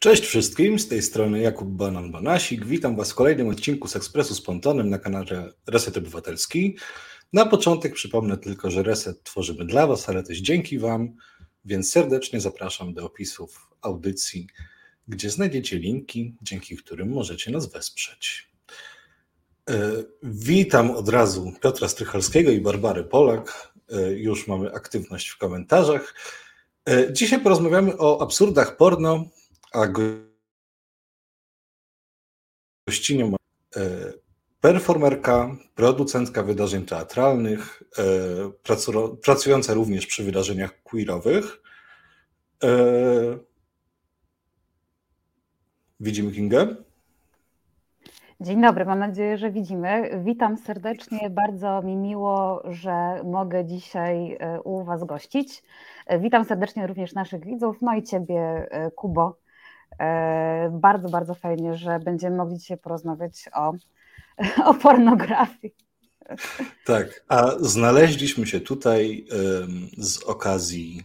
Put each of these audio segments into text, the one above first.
Cześć wszystkim, z tej strony Jakub Banan-Banasik. Witam Was w kolejnym odcinku z Ekspresu z Pontonem na kanale Reset Obywatelski. Na początek przypomnę tylko, że Reset tworzymy dla Was, ale też dzięki Wam, więc serdecznie zapraszam do opisów audycji, gdzie znajdziecie linki, dzięki którym możecie nas wesprzeć. E, witam od razu Piotra Strychalskiego i Barbary Polak. E, już mamy aktywność w komentarzach. E, dzisiaj porozmawiamy o absurdach porno, a gościnią performerka, producentka wydarzeń teatralnych, pracująca również przy wydarzeniach queerowych. Widzimy Kingę? Dzień dobry, mam nadzieję, że widzimy. Witam serdecznie, bardzo mi miło, że mogę dzisiaj e, u Was gościć. E, witam serdecznie również naszych widzów, no i Ciebie, e, Kubo. Bardzo, bardzo fajnie, że będziemy mogli dzisiaj porozmawiać o, o pornografii. Tak, a znaleźliśmy się tutaj z okazji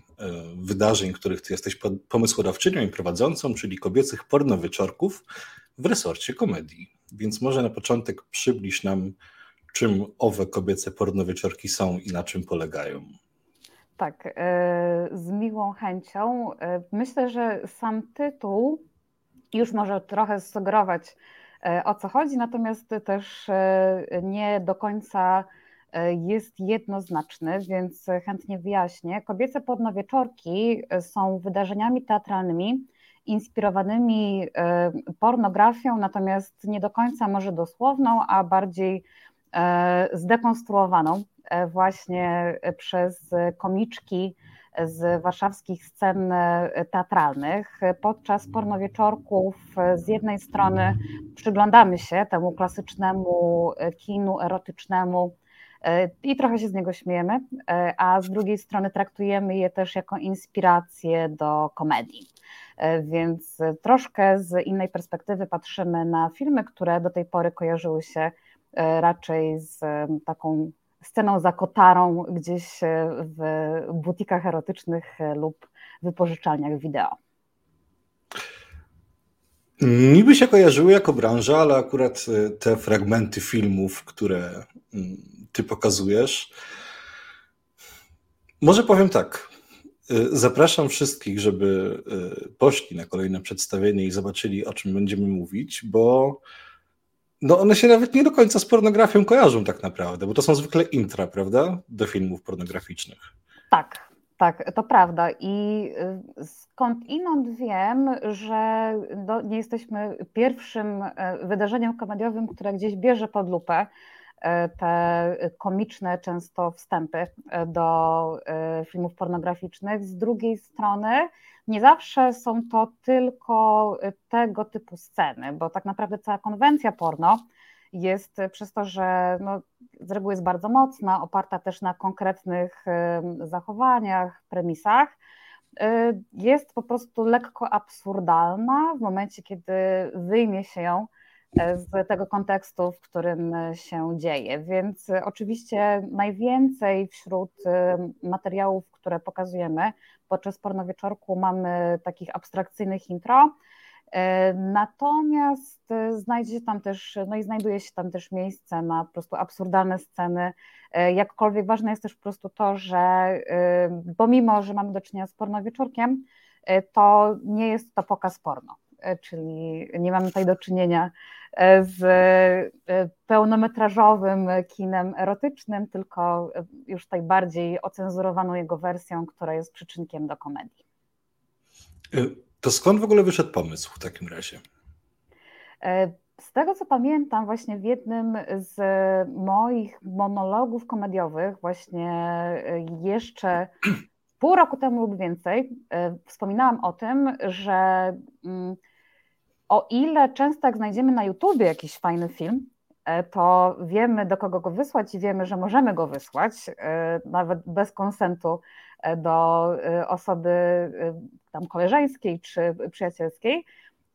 wydarzeń, których Ty jesteś pomysłodawczynią i prowadzącą, czyli kobiecych pornowieczorków w resorcie komedii. Więc może na początek przybliż nam, czym owe kobiece pornowieczorki są i na czym polegają. Tak, e, z miłą chęcią. E, myślę, że sam tytuł już może trochę sugerować, e, o co chodzi, natomiast też nie do końca jest jednoznaczny, więc chętnie wyjaśnię. Kobiece pornowieczorki są wydarzeniami teatralnymi, inspirowanymi pornografią, natomiast nie do końca może dosłowną, a bardziej zdekonstruowaną właśnie przez komiczki z warszawskich scen teatralnych. Podczas pornowieczorków z jednej strony przyglądamy się temu klasycznemu kinu erotycznemu i trochę się z niego śmiejemy, a z drugiej strony traktujemy je też jako inspirację do komedii. E, więc troszkę z innej perspektywy patrzymy na filmy, które do tej pory kojarzyły się e, raczej z taką sceną za kotarą gdzieś e, w butikach erotycznych lub wypożyczalniach wideo. Niby się kojarzyły jako branża, ale akurat te fragmenty filmów, które mm, ty pokazujesz, może powiem tak. Zapraszam wszystkich, żeby poszli na kolejne przedstawienie i zobaczyli, o czym będziemy mówić, bo no one się nawet nie do końca z pornografią kojarzą tak naprawdę, bo to są zwykle intra, prawda, do filmów pornograficznych. Tak, tak, to prawda. I y, skąd inąd wiem, że nie jesteśmy pierwszym wydarzeniem komediowym, które gdzieś bierze pod lupę E, te komiczne często wstępy e, do e, filmów pornograficznych. Z drugiej strony nie zawsze są to tylko tego typu sceny, bo tak naprawdę cała konwencja porno jest przez to, że no, z reguły jest bardzo mocna, oparta też na konkretnych zachowaniach, premisach, jest po prostu lekko absurdalna w momencie, kiedy wyjmie się ją z tego kontekstu, w którym się dzieje. Więc oczywiście najwięcej wśród materiałów, które pokazujemy podczas pornowieczorku mamy takich abstrakcyjnych intro, Natomiast znajdzie się tam też, no i znajduje się tam też miejsce na po prostu absurdalne sceny. Jakkolwiek ważne jest też po prostu to, że pomimo, że mamy do czynienia z pornowieczorkiem, to nie jest to pokaz porno, czyli nie mamy tutaj do czynienia E, z e, pełnometrażowym kinem erotycznym, tylko już tutaj bardziej ocenzurowaną jego wersją, która jest przyczynkiem do komedii. E, to skąd w ogóle wyszedł pomysł w takim razie? Z tego co pamiętam, właśnie w jednym z moich monologów komediowych, właśnie jeszcze pół roku temu lub więcej, wspominałam o tym, że mm, o ile często jak znajdziemy na YouTubie jakiś fajny film, e, to wiemy do kogo go wysłać i wiemy, że możemy go wysłać, e, nawet bez konsentu e, do osoby tam koleżeńskiej czy przyjacielskiej,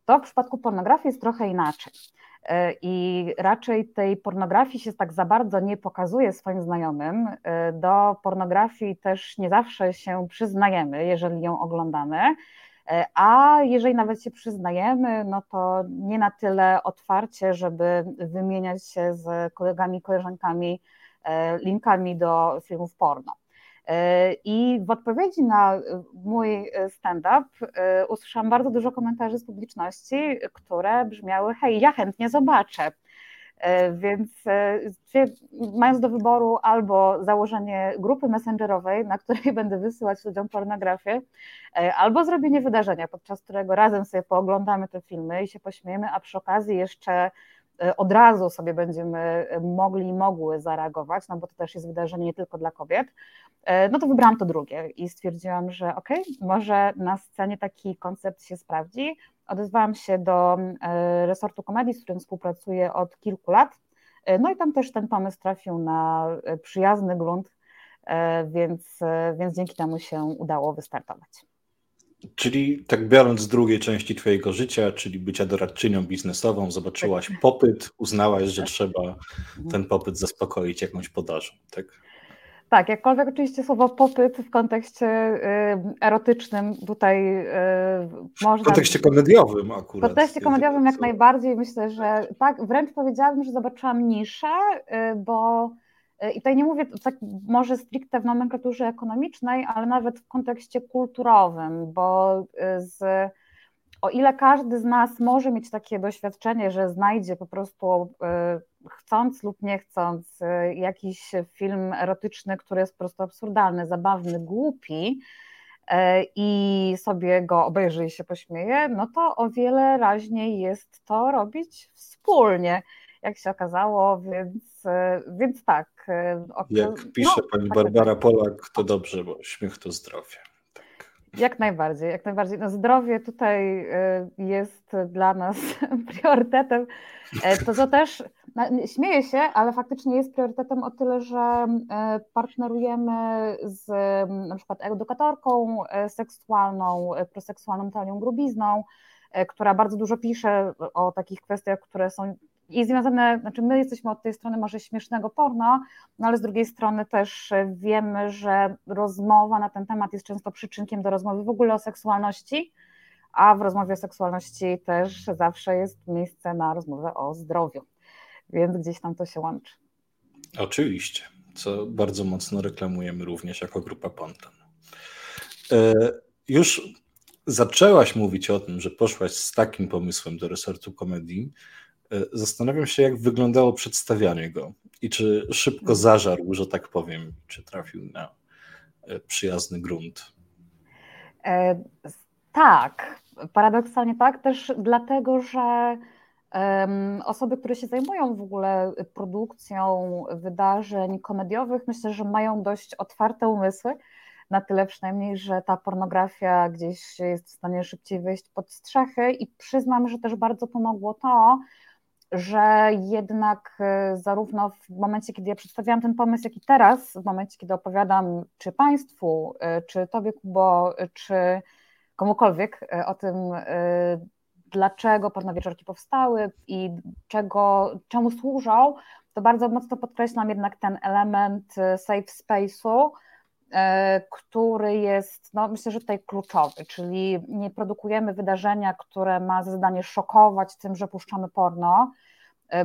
to w przypadku pornografii jest trochę inaczej. I raczej tej pornografii się tak za bardzo nie pokazuje swoim znajomym. Do pornografii też nie zawsze się przyznajemy, jeżeli ją oglądamy. A jeżeli nawet się przyznajemy, no to nie na tyle otwarcie, żeby wymieniać się z kolegami, koleżankami linkami do filmów porno. I w odpowiedzi na mój stand-up usłyszałam bardzo dużo komentarzy z publiczności, które brzmiały: Hej, ja chętnie zobaczę. Więc mając do wyboru albo założenie grupy messengerowej, na której będę wysyłać ludziom pornografię, albo zrobienie wydarzenia, podczas którego razem sobie pooglądamy te filmy i się pośmiejemy, a przy okazji jeszcze od razu sobie będziemy mogli i mogły zareagować, no bo to też jest wydarzenie nie tylko dla kobiet, no to wybrałam to drugie i stwierdziłam, że okej, okay, może na scenie taki koncept się sprawdzi. Odezwałam się do resortu komedii, z którym współpracuję od kilku lat, no i tam też ten pomysł trafił na przyjazny grunt, więc, więc dzięki temu się udało wystartować. Czyli tak biorąc z drugiej części Twojego życia, czyli bycia doradczynią biznesową, zobaczyłaś tak. popyt, uznałaś, że tak. trzeba ten popyt zaspokoić jakąś podażą, tak? Tak, jakkolwiek oczywiście słowo popyt w kontekście y, erotycznym tutaj y, można... W kontekście komediowym akurat. W kontekście komediowym jak najbardziej myślę, że tak, wręcz powiedziałabym, że zobaczyłam niszę, y, bo i tutaj nie mówię tak może stricte w nomenklaturze ekonomicznej, ale nawet w kontekście kulturowym, bo z, o ile każdy z nas może mieć takie doświadczenie, że znajdzie po prostu chcąc lub nie chcąc jakiś film erotyczny, który jest po prostu absurdalny, zabawny, głupi, i sobie go obejrzy i się pośmieje, no to o wiele raźniej jest to robić wspólnie jak się okazało, więc, więc tak. E, jak pisze no, pani tak, Barbara tak. Polak, to dobrze, bo śmiech to zdrowie. Tak. Jak najbardziej, jak najbardziej. No zdrowie tutaj e, jest dla nas priorytetem. E, to co też, śmieję się, ale faktycznie jest priorytetem o tyle, że partnerujemy z na przykład edukatorką seksualną, proseksualną Talią Grubizną, która bardzo dużo pisze o takich kwestiach, które są i związane, znaczy my jesteśmy od tej strony może śmiesznego porno, no ale z drugiej strony też wiemy, że rozmowa na ten temat jest często przyczynkiem do rozmowy w ogóle o seksualności, a w rozmowie o seksualności też zawsze jest miejsce na rozmowę o zdrowiu, więc gdzieś tam to się łączy. Oczywiście, co bardzo mocno reklamujemy również jako grupa Ponton. E, już zaczęłaś mówić o tym, że poszłaś z takim pomysłem do resortu komedii, E, zastanawiam się, jak wyglądało przedstawianie go i czy szybko mhm. zażarł, że tak powiem, czy trafił na e, przyjazny grunt. E, tak, paradoksalnie tak, też dlatego, że um, osoby, które się zajmują w ogóle produkcją wydarzeń komediowych, myślę, że mają dość otwarte umysły, na tyle przynajmniej, że ta pornografia gdzieś jest w stanie szybciej wejść pod strzechy i przyznam, że też bardzo pomogło to, że jednak e, zarówno w momencie, kiedy ja przedstawiałam ten pomysł, jak i teraz, w momencie, kiedy opowiadam czy Państwu, e, czy Tobie, Kubo, czy komukolwiek e, o tym, dlaczego pornowieczorki powstały i czego, czemu służą, to bardzo mocno podkreślam jednak ten element safe space'u, E, który jest, no myślę, że tutaj kluczowy, czyli nie produkujemy wydarzenia, które ma za zadanie szokować tym, że puszczamy porno, e,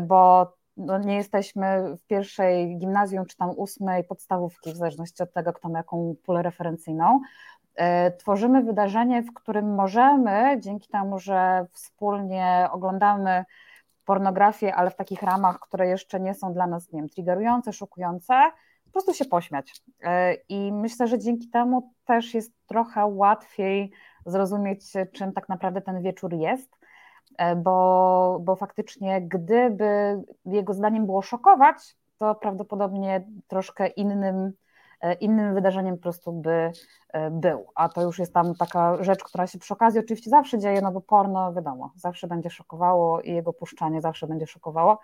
bo no nie jesteśmy w pierwszej gimnazjum czy tam ósmej podstawówki, w zależności od tego, kto ma jaką pulę referencyjną. E, tworzymy wydarzenie, w którym możemy, dzięki temu, że wspólnie oglądamy pornografię, ale w takich ramach, które jeszcze nie są dla nas, nie wiem, triggerujące, szokujące, po prostu się pośmiać. E, I myślę, że dzięki temu też jest trochę łatwiej zrozumieć, czym tak naprawdę ten wieczór jest, e, bo, bo faktycznie, gdyby jego zdaniem było szokować, to prawdopodobnie troszkę innym, e, innym wydarzeniem po prostu by był. A to już jest tam taka rzecz, która się przy okazji oczywiście zawsze dzieje, no bo porno, wiadomo, zawsze będzie szokowało i jego puszczanie zawsze będzie szokowało.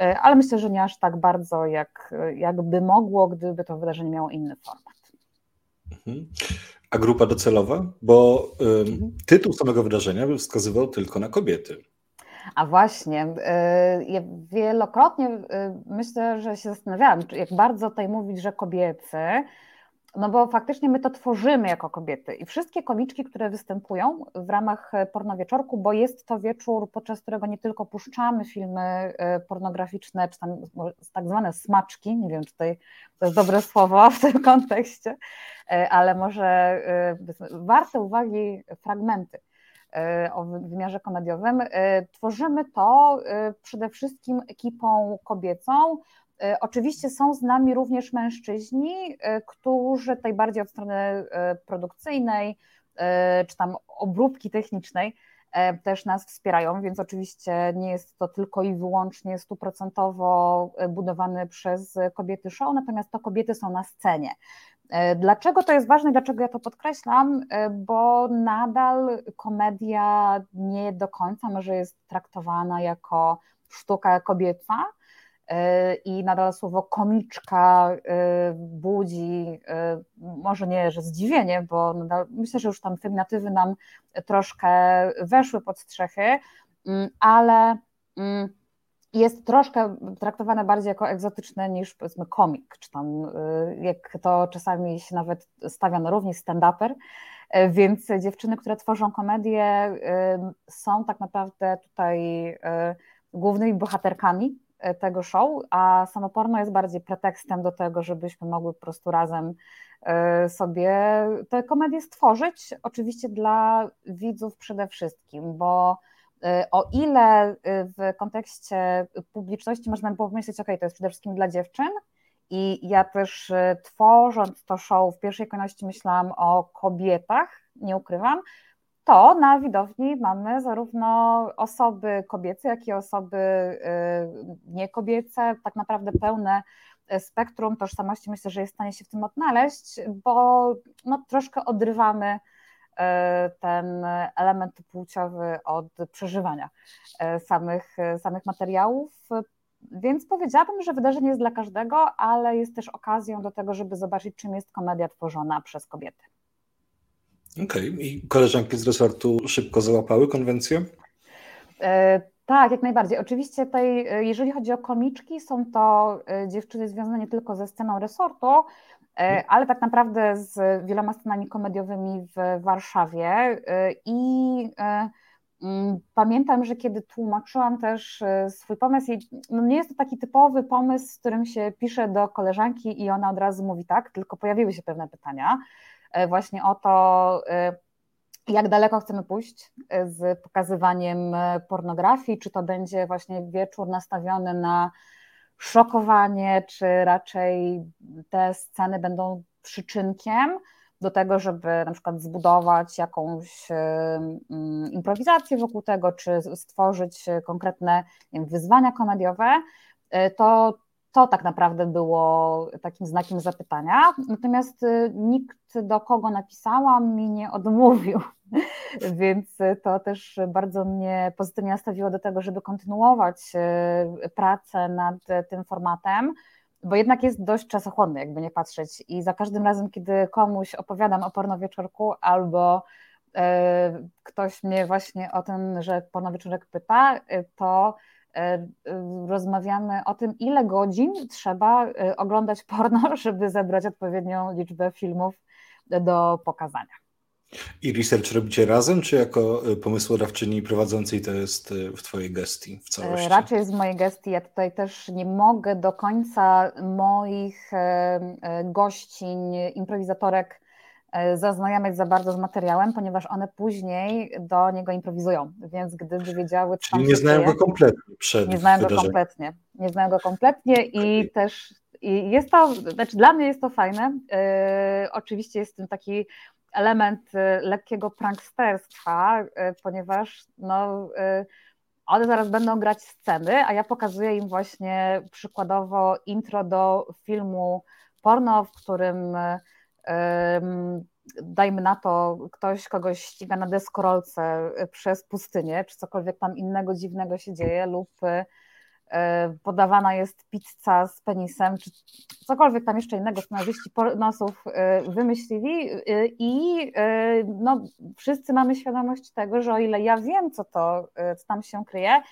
E, ale myślę, że nie aż tak bardzo, jak, jakby mogło, gdyby to wydarzenie miało inny format. Mhm. A grupa docelowa? Bo mhm. tytuł samego wydarzenia by wskazywał tylko na kobiety. A właśnie, ja wielokrotnie e, myślę, że się zastanawiałam, jak bardzo tutaj mówić, że kobiecy, no bo faktycznie my to tworzymy jako kobiety i wszystkie komiczki, które występują w ramach pornowieczorku, bo jest to wieczór, podczas którego nie tylko puszczamy filmy e, pornograficzne, czy tam tak zwane smaczki, nie wiem, czy tutaj to jest dobre słowo w tym kontekście, e, ale może e, warte uwagi fragmenty o wymiarze komediowym. Tworzymy to przede wszystkim ekipą kobiecą, E, oczywiście są z nami również mężczyźni, e, którzy tej bardziej od strony e, produkcyjnej czy tam obróbki technicznej też nas wspierają, więc oczywiście nie jest to tylko i wyłącznie stuprocentowo budowany przez kobiety show, natomiast to kobiety są na scenie. Dlaczego to jest ważne, dlaczego ja to podkreślam? Bo nadal komedia nie do końca może jest traktowana jako sztuka kobieca, i nadal słowo komiczka y, budzi, y, może nie, że zdziwienie, bo nadal, myślę, że już tam feminatywy nam troszkę weszły pod strzechy, mm, ale mm, jest troszkę traktowane bardziej jako egzotyczne niż powiedzmy komik, czy tam y, jak to czasami się nawet stawia na równi stand-uper, więc dziewczyny, które tworzą komedię są tak naprawdę tutaj głównymi bohaterkami tego show, a samoporno jest bardziej pretekstem do tego, żebyśmy mogły po prostu razem e, sobie tę komedię stworzyć, oczywiście dla widzów przede wszystkim, bo e, o ile w kontekście publiczności można by było pomyśleć, ok, to jest przede wszystkim dla dziewczyn, i ja też tworząc to show w pierwszej kolejności myślałam o kobietach, nie ukrywam, to na widowni mamy zarówno osoby kobiece, jak i osoby y, niekobiece, tak naprawdę pełne spektrum tożsamości myślę, że jest w stanie się w tym odnaleźć, bo no, troszkę odrywamy y, ten element płciowy od przeżywania y, samych, samych materiałów. Więc powiedziałabym, że wydarzenie jest dla każdego, ale jest też okazją do tego, żeby zobaczyć, czym jest komedia tworzona przez kobiety. Okej, okay. i koleżanki z resortu szybko załapały konwencję? E, tak, jak najbardziej. Oczywiście tutaj, e, jeżeli chodzi o komiczki, są to e, dziewczyny związane nie tylko ze sceną resortu, mhm. ale tak naprawdę z wieloma scenami komediowymi w Warszawie. I mm, pamiętam, że kiedy tłumaczyłam też swój pomysł, no nie jest to taki typowy pomysł, z którym się pisze do koleżanki i ona od razu mówi tak, tylko pojawiły się pewne pytania. E, właśnie o to, e, jak daleko chcemy pójść e, z pokazywaniem pornografii, czy to będzie właśnie wieczór nastawiony na szokowanie, czy raczej te sceny będą przyczynkiem do tego, żeby na przykład zbudować jakąś mm, improwizację wokół tego, czy stworzyć konkretne wyzwania komediowe, to to tak naprawdę było takim znakiem zapytania. Natomiast y, nikt, do kogo napisałam, mi nie odmówił, więc to też bardzo mnie pozytywnie nastawiło do tego, żeby kontynuować y, pracę nad tym formatem. Bo jednak jest dość czasochłonny, jakby nie patrzeć. I za każdym razem, kiedy komuś opowiadam o pornowieczorku albo y, ktoś mnie właśnie o tym, że pornowieczorek pyta, to rozmawiamy o tym, ile godzin trzeba e, oglądać porno, żeby zebrać odpowiednią liczbę filmów do pokazania. I research robicie razem, czy jako e, pomysłodawczyni prowadzącej to jest w Twojej gestii w całości? Raczej jest w mojej gestii. Ja tutaj też nie mogę do końca moich gościń, improwizatorek E, zaznajamiać za bardzo z materiałem, ponieważ one później do niego improwizują, więc gdyby wiedziały, co Czyli nie znają go kompletnie przed Nie znają go kompletnie, nie znają go kompletnie i okay. też i jest to, znaczy dla mnie jest to fajne, yy, oczywiście jest tym taki element yy, lekkiego pranksterstwa, yy, ponieważ no, one zaraz będą grać sceny, a ja pokazuję im właśnie przykładowo intro do filmu porno, w którym dajmy na to, ktoś kogoś ściga na deskorolce y, przez pustynię, czy cokolwiek tam innego dziwnego się dzieje, lub y, podawana jest pizza z penisem, czy cokolwiek tam jeszcze innego scenarzyści pornosów y, wymyślili i no, wszyscy mamy świadomość tego, że o ile ja wiem, co to, co tam się kryje,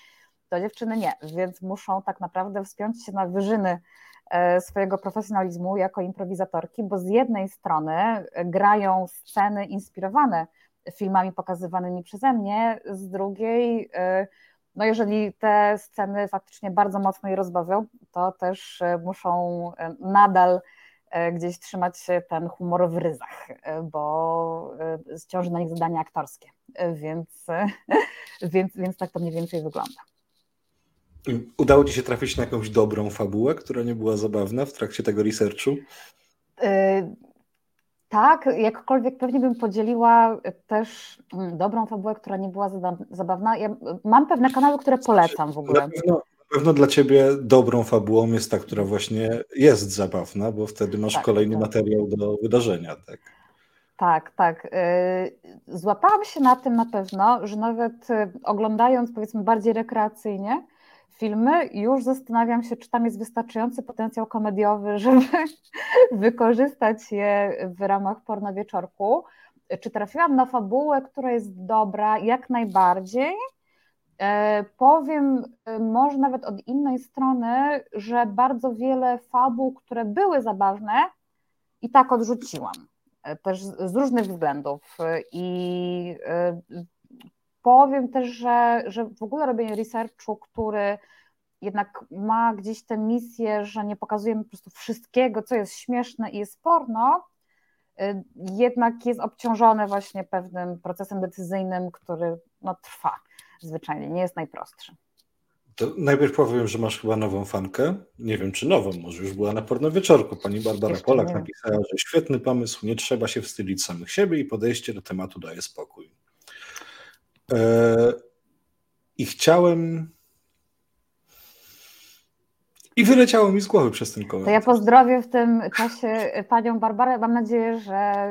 to dziewczyny nie, więc muszą tak naprawdę wspiąć się na wyżyny swojego profesjonalizmu jako improwizatorki, bo z jednej strony grają sceny inspirowane filmami pokazywanymi przeze mnie, z drugiej, no jeżeli te sceny faktycznie bardzo mocno je rozbawią, to też muszą nadal gdzieś trzymać ten humor w ryzach, bo ciąży na nich zadanie aktorskie, więc, więc, więc tak to mniej więcej wygląda. Udało Ci się trafić na jakąś dobrą fabułę, która nie była zabawna w trakcie tego researchu? Y tak, jakkolwiek pewnie bym podzieliła też mm, dobrą fabułę, która nie była zabawna. Ja mam pewne kanały, które polecam w ogóle. Na pewno, na pewno dla Ciebie dobrą fabułą jest ta, która właśnie jest zabawna, bo wtedy masz tak, kolejny tak. materiał do wydarzenia. Tak? Tak, tak. Y, złapałam się na tym na pewno, że nawet y, oglądając powiedzmy bardziej rekreacyjnie, filmy, już zastanawiam się, czy tam jest wystarczający potencjał komediowy, żeby wykorzystać je w ramach porno wieczorku. Czy trafiłam na fabułę, która jest dobra? Jak najbardziej. E, powiem e, może nawet od innej strony, że bardzo wiele fabuł, które były zabawne, i tak odrzuciłam. E, też z różnych względów. I powiem też, że, że w ogóle robienie researchu, który jednak ma gdzieś tę misję, że nie pokazujemy po prostu wszystkiego, co jest śmieszne i jest porno, y, jednak jest obciążone właśnie pewnym procesem decyzyjnym, który no, trwa zwyczajnie, nie jest najprostszy. To najpierw powiem, że masz chyba nową fankę. Nie wiem, czy nową, może już była na porno wieczorku. Pani Barbara Jeszcze Polak napisała, że świetny pomysł, nie trzeba się wstydzić samych siebie i podejście do tematu daje spokój. Eee, I chciałem i wyleciało mi z głowy przez ten komentarz. To ja pozdrowię w tym czasie panią Barbarę. Mam nadzieję, że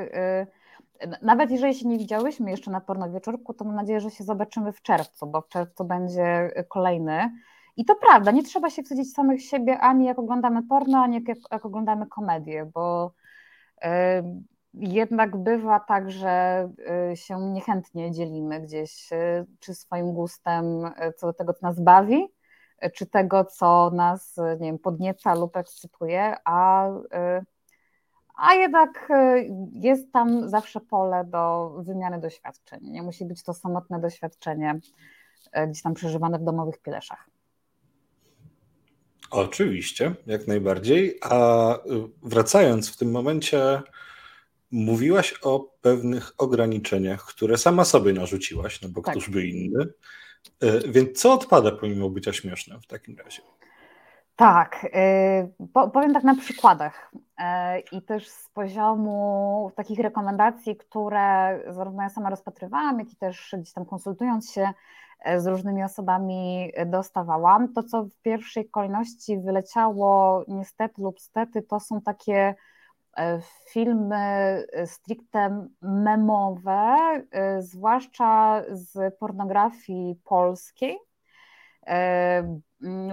y, nawet jeżeli się nie widziałyśmy jeszcze na porno wieczorku, to mam nadzieję, że się zobaczymy w czerwcu, bo w czerwcu będzie kolejny. I to prawda, nie trzeba się wstydzić samych siebie ani jak oglądamy porno, ani jak, jak oglądamy komedię, bo y, jednak bywa tak, że y, się niechętnie dzielimy gdzieś, czy swoim gustem co do tego, co nas bawi, czy tego, co nas nie wiem, podnieca lub ekscytuje, a, y, a jednak y, jest tam zawsze pole do wymiany doświadczeń. Nie musi być to samotne doświadczenie y, gdzieś tam przeżywane w domowych pieleszach. Oczywiście, jak najbardziej. A wracając w tym momencie, mówiłaś o pewnych ograniczeniach, które sama sobie narzuciłaś, no bo tak. któż by inny. E, więc co odpada pomimo bycia śmiesznym w takim razie? Tak, e, powiem tak na przykładach e, i też z poziomu takich rekomendacji, które zarówno ja sama rozpatrywałam, jak i też gdzieś tam konsultując się z różnymi osobami dostawałam. To, co w pierwszej kolejności wyleciało niestety lub stety, to są takie filmy e, stricte memowe, e, zwłaszcza z pornografii polskiej.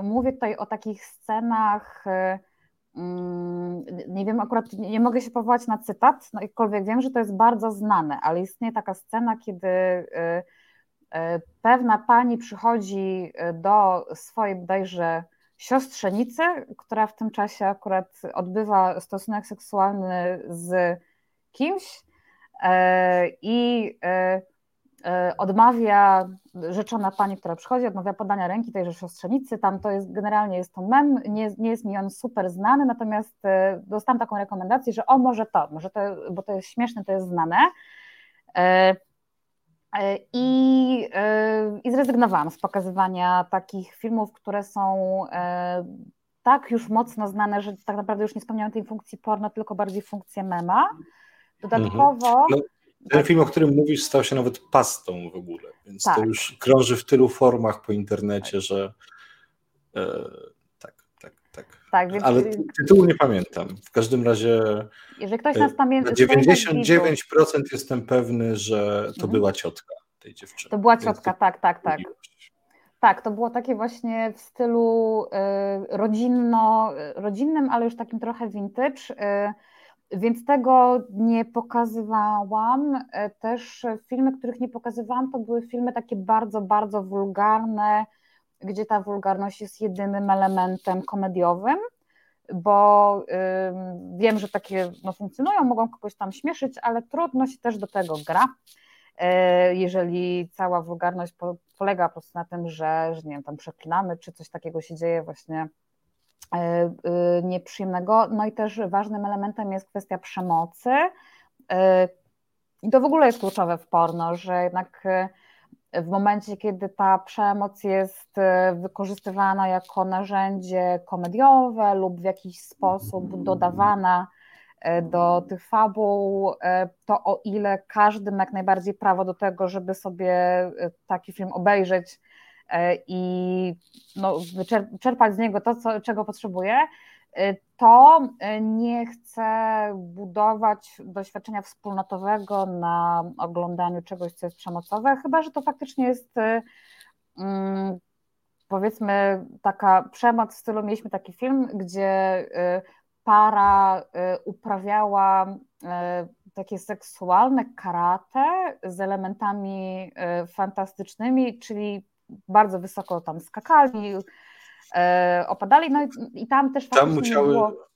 Mówię tutaj o takich scenach, nie wiem, akurat nie mogę się powołać na cytat, no jakkolwiek wiem, że to jest bardzo znane, ale istnieje taka scena, kiedy pewna pani przychodzi do swojej bodajże siostrzenicy, która w tym czasie akurat odbywa stosunek seksualny z kimś e, i e, e, odmawia rzeczona pani, która przychodzi, odmawia podania ręki tejże siostrzenicy. Tam to jest generalnie jest to mem, nie, nie jest mi on super znany, natomiast dostałam taką rekomendację, że o może to, może to, bo to jest śmieszne, to jest znane. E, I, e, I zrezygnowałam z pokazywania takich filmów, które są e, tak już mocno znane, że tak naprawdę już nie spełniają tej funkcji porno, tylko bardziej funkcję mema. Dodatkowo. Mhm. No, ten film, o którym mówisz, stał się nawet pastą w ogóle, więc tak. to już krąży w tylu formach po internecie, tak. że. E, tak, tak, tak. więc... Ale tytułu nie pamiętam. W każdym razie. Jeżeli ktoś nas pamięta. 99% jestem pewny, że to mhm. była ciotka tej dziewczyny. To była ciotka, tak, tak, tak. Tak, to było takie właśnie w stylu y, rodzinno, rodzinnym, ale już takim trochę vintage. Y, więc tego nie pokazywałam. Y, też filmy, których nie pokazywałam, to były filmy takie bardzo, bardzo wulgarne, gdzie ta wulgarność jest jedynym elementem komediowym. bo wiem, że takie no, funkcjonują, mogą kogoś tam śmieszyć, ale trudno się też do tego gra, e, jeżeli cała wulgarność polega po prostu na tym, że, że nie wiem, tam przeklinamy, czy coś takiego się dzieje właśnie e, e, nieprzyjemnego. No i też ważnym elementem jest kwestia przemocy. I to w ogóle jest kluczowe w porno, że jednak w momencie, kiedy ta przemoc jest e, wykorzystywana jako narzędzie komediowe lub w jakiś sposób dodawana e, do tych fabuł, e, to o ile każdy ma jak najbardziej prawo do tego, żeby sobie taki film obejrzeć i no, czerpać z niego to, co, czego potrzebuje, to nie chcę budować doświadczenia wspólnotowego na oglądaniu czegoś, co jest przemocowe, chyba że to faktycznie jest mm, powiedzmy taka przemoc w stylu, mieliśmy taki film, gdzie para uprawiała takie seksualne karate z elementami fantastycznymi, czyli bardzo wysoko tam skakali, E, opadali, no i, i tam też tam musiały, było...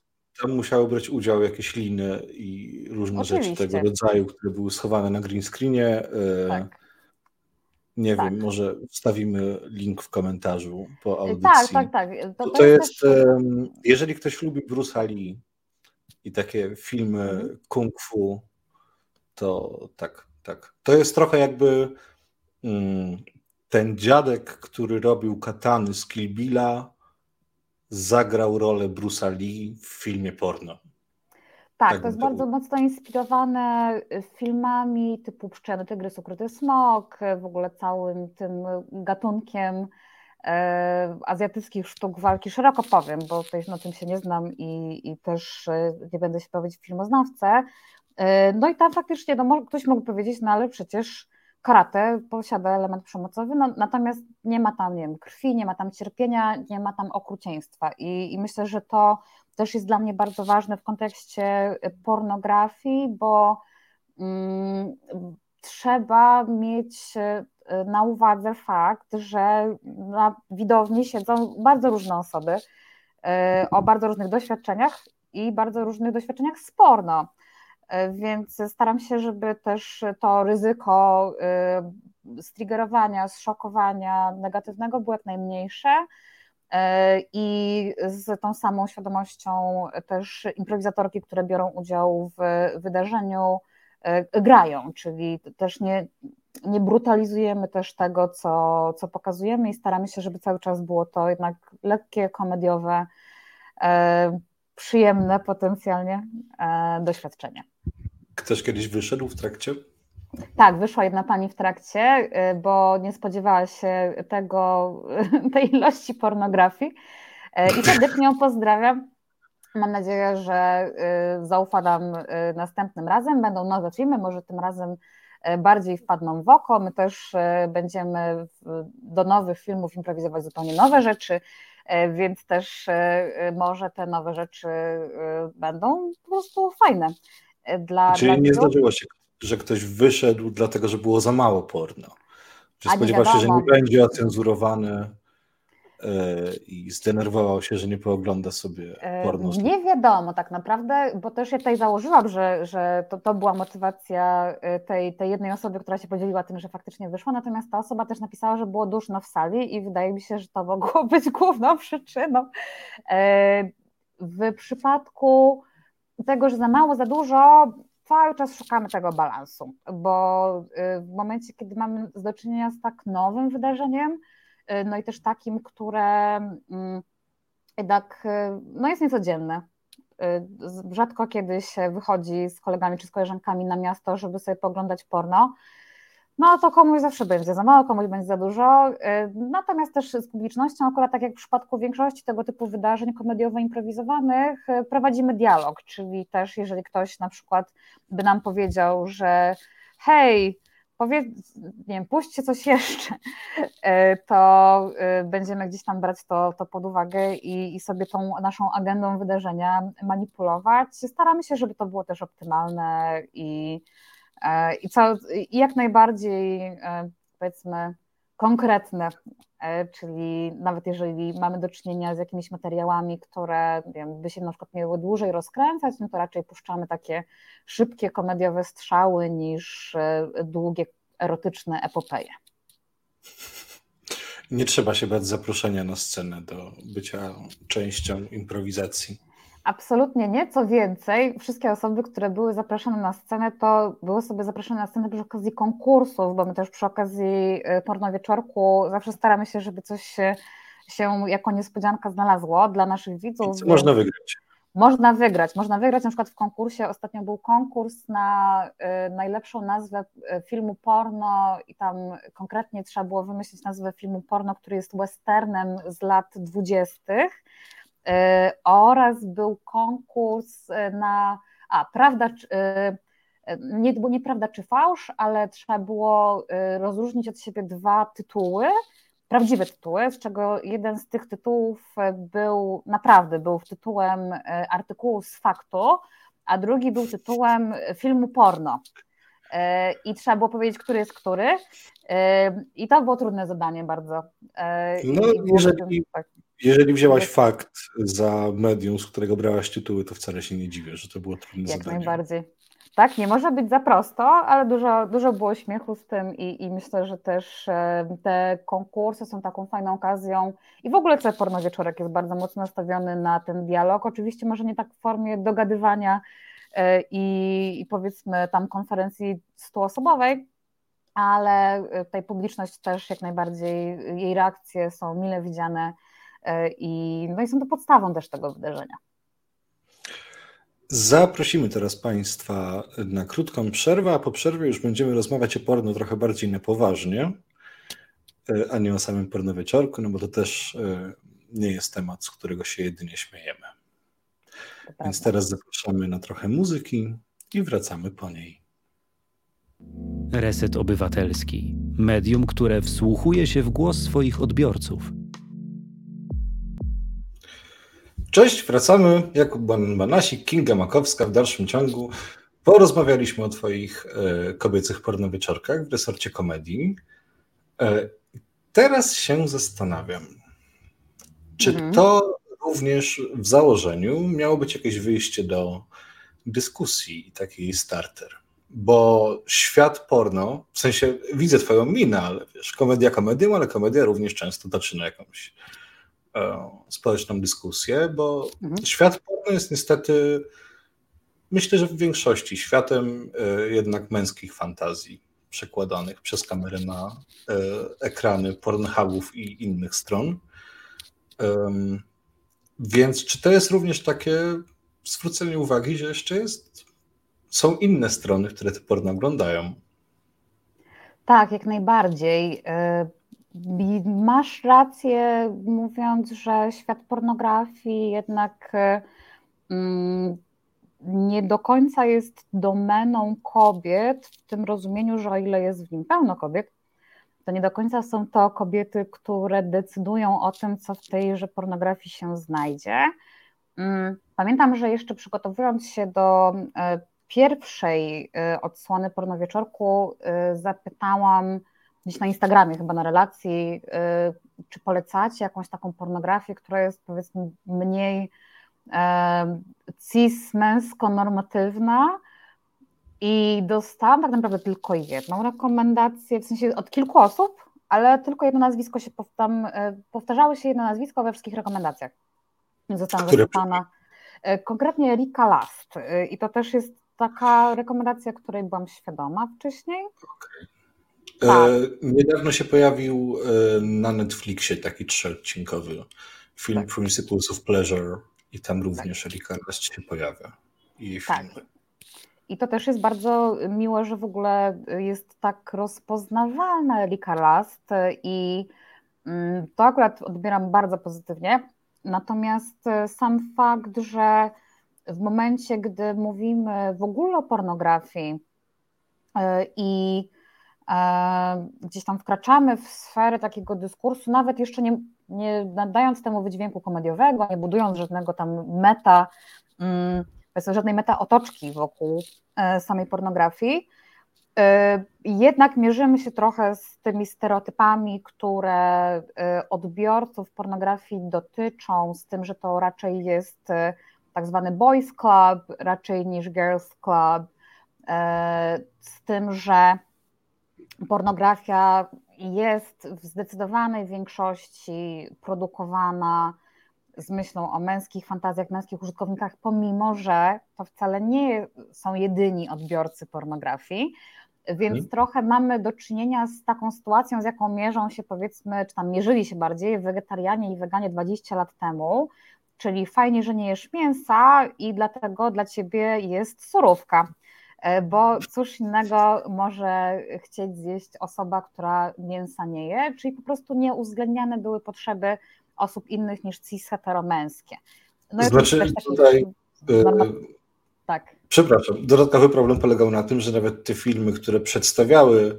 Tam musiały brać udział jakieś liny i różne Oczywiście. rzeczy tego rodzaju, które były schowane na green screenie. E, tak. Nie tak. wiem, może wstawimy link w komentarzu po tak, audycji. Tak, tak, tak. To, to, to jest, też... jeżeli ktoś lubi Bruce'a Lee i takie filmy mhm. kung fu, to tak, tak. To jest trochę jakby mm, ten dziadek, który robił katany z Kill Billa, zagrał rolę Bruce'a Lee w filmie porno. Tak, tak to jest bardzo mocno inspirowane filmami typu Pszczeny Tygrys, Ukryty Smok, w ogóle całym tym gatunkiem e, azjatyckich sztuk walki, szeroko powiem, bo tutaj na tym się nie znam i, i też nie będę się bawić w filmoznawcę. No i tam faktycznie, no, ktoś mógł powiedzieć, no ale przecież karate posiada element przemocowy, no, natomiast nie ma tam nie wiem, krwi, nie ma tam cierpienia, nie ma tam okrucieństwa. I, I, myślę, że to też jest dla mnie bardzo ważne w kontekście pornografii, bo mm, trzeba mieć e, na uwadze fakt, że na widowni siedzą bardzo różne osoby o bardzo różnych doświadczeniach i bardzo różnych doświadczeniach z porno. E, więc staram się, żeby też to ryzyko y, striggerowania, zszokowania negatywnego było jak najmniejsze e, i z tą samą świadomością też improwizatorki, które biorą udział w wydarzeniu, e, grają, czyli też nie, nie brutalizujemy też tego, co, co pokazujemy i staramy się, żeby cały czas było to jednak lekkie, komediowe, przyjemne potencjalnie doświadczenie. Ktoś kiedyś wyszedł w trakcie? Tak, wyszła jedna pani w trakcie, y, bo nie spodziewała się tego, tej ilości pornografii y, i serdecznie ją pozdrawiam. Mam nadzieję, że y, zaufa nam następnym razem. Będą nowe filmy, może tym razem bardziej wpadną w oko. My też będziemy do nowych filmów improwizować zupełnie nowe rzeczy, więc też może te nowe rzeczy będą po prostu fajne dla. Czyli dla nie zdarzyło się, że ktoś wyszedł dlatego, że było za mało porno. Czy spodziewał się, że nie będzie ocenzurowane e, i zdenerwował się, że nie poogląda sobie e, porno? Nie wiadomo tak naprawdę, bo też ja tutaj założyłam, że, że to, to była motywacja e, tej, tej jednej osoby, która się podzieliła tym, że faktycznie wyszła, natomiast ta osoba też napisała, że było duszno w sali i wydaje mi się, że to mogło być główną przyczyną. W przypadku tego, że za mało, za dużo, cały czas szukamy tego balansu, bo y, w momencie, kiedy mamy do czynienia z tak nowym wydarzeniem, y, no i też takim, które mm, jednak y, no jest niecodzienne. Rzadko kiedy się wychodzi z kolegami czy z koleżankami na miasto, żeby sobie poglądać porno no to komuś zawsze będzie za mało, komuś będzie za dużo. Y, natomiast też z publicznością, akurat tak jak w przypadku większości tego typu wydarzeń komediowo-improwizowanych, y, prowadzimy dialog, czyli też jeżeli ktoś na przykład by nam powiedział, że hej, powiedz, nie wiem, puśćcie coś jeszcze, y, to będziemy gdzieś tam brać to, to pod uwagę i, i sobie tą naszą agendą wydarzenia manipulować. Staramy się, żeby to było też optymalne i i, co, i jak najbardziej e, powiedzmy konkretne, e, czyli nawet jeżeli mamy do czynienia z jakimiś materiałami, które wiem, by się na przykład miały dłużej rozkręcać, no to raczej puszczamy takie szybkie komediowe strzały niż e, długie erotyczne epopeje. Nie trzeba się bać zaproszenia na scenę do bycia częścią improwizacji. Absolutnie nie. Co więcej, wszystkie osoby, które były zaproszone na scenę, to były sobie zaproszone na scenę przy okazji konkursów, bo my też przy okazji y, porno wieczorku zawsze staramy się, żeby coś się, jako niespodzianka znalazło dla naszych widzów. Co można wygrać? Można wygrać. Można wygrać na przykład w konkursie. Ostatnio był konkurs na y, najlepszą nazwę y, filmu porno i tam konkretnie trzeba było wymyślić nazwę filmu porno, który jest westernem z lat dwudziestych oraz był konkurs e, na, a prawda, e, nie było nieprawda czy fałsz, ale trzeba było rozróżnić od siebie dwa tytuły, prawdziwe tytuły, z czego jeden z tych tytułów był naprawdę był tytułem artykułu z faktu, a drugi był tytułem filmu porno. I trzeba było powiedzieć, który jest który. I to było trudne zadanie bardzo. No, jeżeli, tak. Jeżeli wzięłaś fakt za medium, z którego brałaś tytuły, to wcale się nie dziwię, że to było trudne Jak zadanie. Jak najbardziej. Tak, nie może być za prosto, ale dużo, dużo było śmiechu z tym i, i myślę, że też e, te konkursy są taką fajną okazją i w ogóle cały porno wieczorek jest bardzo mocno nastawiony na ten dialog. Oczywiście może nie tak w formie dogadywania e, i, i powiedzmy tam konferencji stuosobowej, ale e, tutaj publiczność też jak najbardziej, jej reakcje są mile widziane i, no i są to podstawą też tego wydarzenia. Zaprosimy teraz Państwa na krótką przerwę, a po przerwie już będziemy rozmawiać o porno trochę bardziej na poważnie, e, a nie o samym porno wieczorku, no bo to też e, nie jest temat, z którego się jedynie śmiejemy. Więc teraz zapraszamy na trochę muzyki i wracamy po niej. Reset Obywatelski. Medium, które wsłuchuje się w głos swoich odbiorców – Cześć, wracamy. Jakub Banasik, Kinga Makowska w dalszym ciągu. Porozmawialiśmy o Twoich e, kobiecych pornowieczorkach w resorcie komedii. E, teraz się zastanawiam, czy mhm. to również w założeniu miało być jakieś wyjście do dyskusji taki starter? Bo świat porno, w sensie widzę Twoją minę, ale wiesz, komedia komedią, ale komedia również często zaczyna jakąś społeczną dyskusję, bo mhm. świat porno jest niestety, myślę, że w większości światem e, jednak męskich fantazji przekładanych przez kamerę na e, ekrany Pornhubów i innych stron. Więc czy to jest również takie zwrócenie uwagi, że jeszcze jest, są inne strony, które te porno oglądają? Tak, jak najbardziej. Masz rację, mówiąc, że świat pornografii jednak mm, nie do końca jest domeną kobiet, w tym rozumieniu, że o ile jest w nim pełno kobiet, to nie do końca są to kobiety, które decydują o tym, co w tejże pornografii się znajdzie. Mm, pamiętam, że jeszcze przygotowując się do e, pierwszej odsłony pornowieczorku, zapytałam gdzieś na Instagramie chyba na relacji, y, czy polecacie jakąś taką pornografię, która jest powiedzmy mniej cis męsko-normatywna i dostałam tak naprawdę tylko jedną rekomendację, w sensie od kilku osób, ale tylko jedno nazwisko się tam, y, powtarzały się jedno nazwisko we wszystkich rekomendacjach. Zostałam wysłana. Y, konkretnie Rika Last i to też jest taka rekomendacja, której byłam świadoma wcześniej. Okay. Tak. E, niedawno się pojawił e, na Netflixie taki trzyodcinkowy film tak. Principles of Pleasure i tam również tak. Erika się pojawia i tak. filmy. I to też jest bardzo miłe, że w ogóle jest tak rozpoznawalna Erika Last i mm, to akurat odbieram bardzo pozytywnie. Natomiast e, sam fakt, że w momencie, gdy mówimy w ogóle o pornografii i gdzieś tam wkraczamy w sferę takiego dyskursu, nawet jeszcze nie, nie nadając temu wydźwięku komediowego, nie budując żadnego tam meta, um, żadnej meta otoczki wokół e, samej pornografii, Jednak mierzymy się trochę z tymi stereotypami, które odbiorców pornografii dotyczą, z tym, że to raczej jest tak zwany boys club, raczej niż girls club, z tym, że pornografia jest w zdecydowanej większości produkowana z myślą o męskich fantazjach, męskich użytkownikach, pomimo że to wcale nie są jedyni odbiorcy pornografii. Więc hmm. trochę mamy do czynienia z taką sytuacją, z jaką mierzą się powiedzmy, czy tam mierzyli się bardziej wegetarianie i weganie 20 lat temu, czyli fajnie, że nie jesz mięsa i dlatego dla ciebie jest surówka. E, bo cóż innego może chcieć zjeść osoba, która mięsa nie je, czyli po prostu nie uwzględniane były potrzeby osób innych niż cis-heteromęskie. No znaczy tutaj... E, tak. Przepraszam, dodatkowy problem polegał na tym, że nawet te filmy, które przedstawiały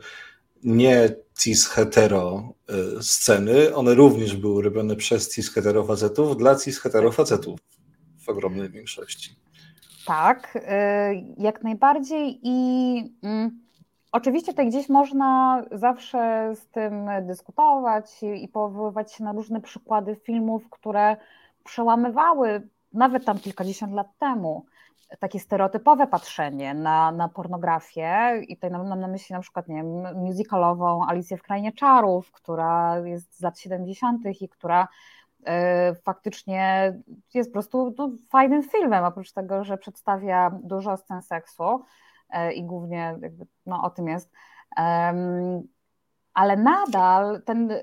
nie cis-hetero e, sceny, one również były robione przez cis-hetero facetów dla cis-hetero facetów w ogromnej większości. Tak, y, jak najbardziej i mm, oczywiście tutaj gdzieś można zawsze z tym dyskutować i powoływać się na różne przykłady filmów, które przełamywały nawet tam kilkadziesiąt lat temu takie stereotypowe patrzenie na, na pornografię i tutaj mam na myśli na przykład nie wiem, musicalową Alicję w Krainie Czarów, która jest z lat 70. i która faktycznie jest po prostu no, fajnym filmem, oprócz tego, że przedstawia dużo scen seksu e, i głównie no, o tym jest. Ale nadal ten y,